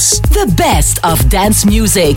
Vibes. The best of dance music.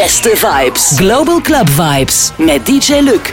Beste vibes. Global Club Vibes. Met DJ Luc.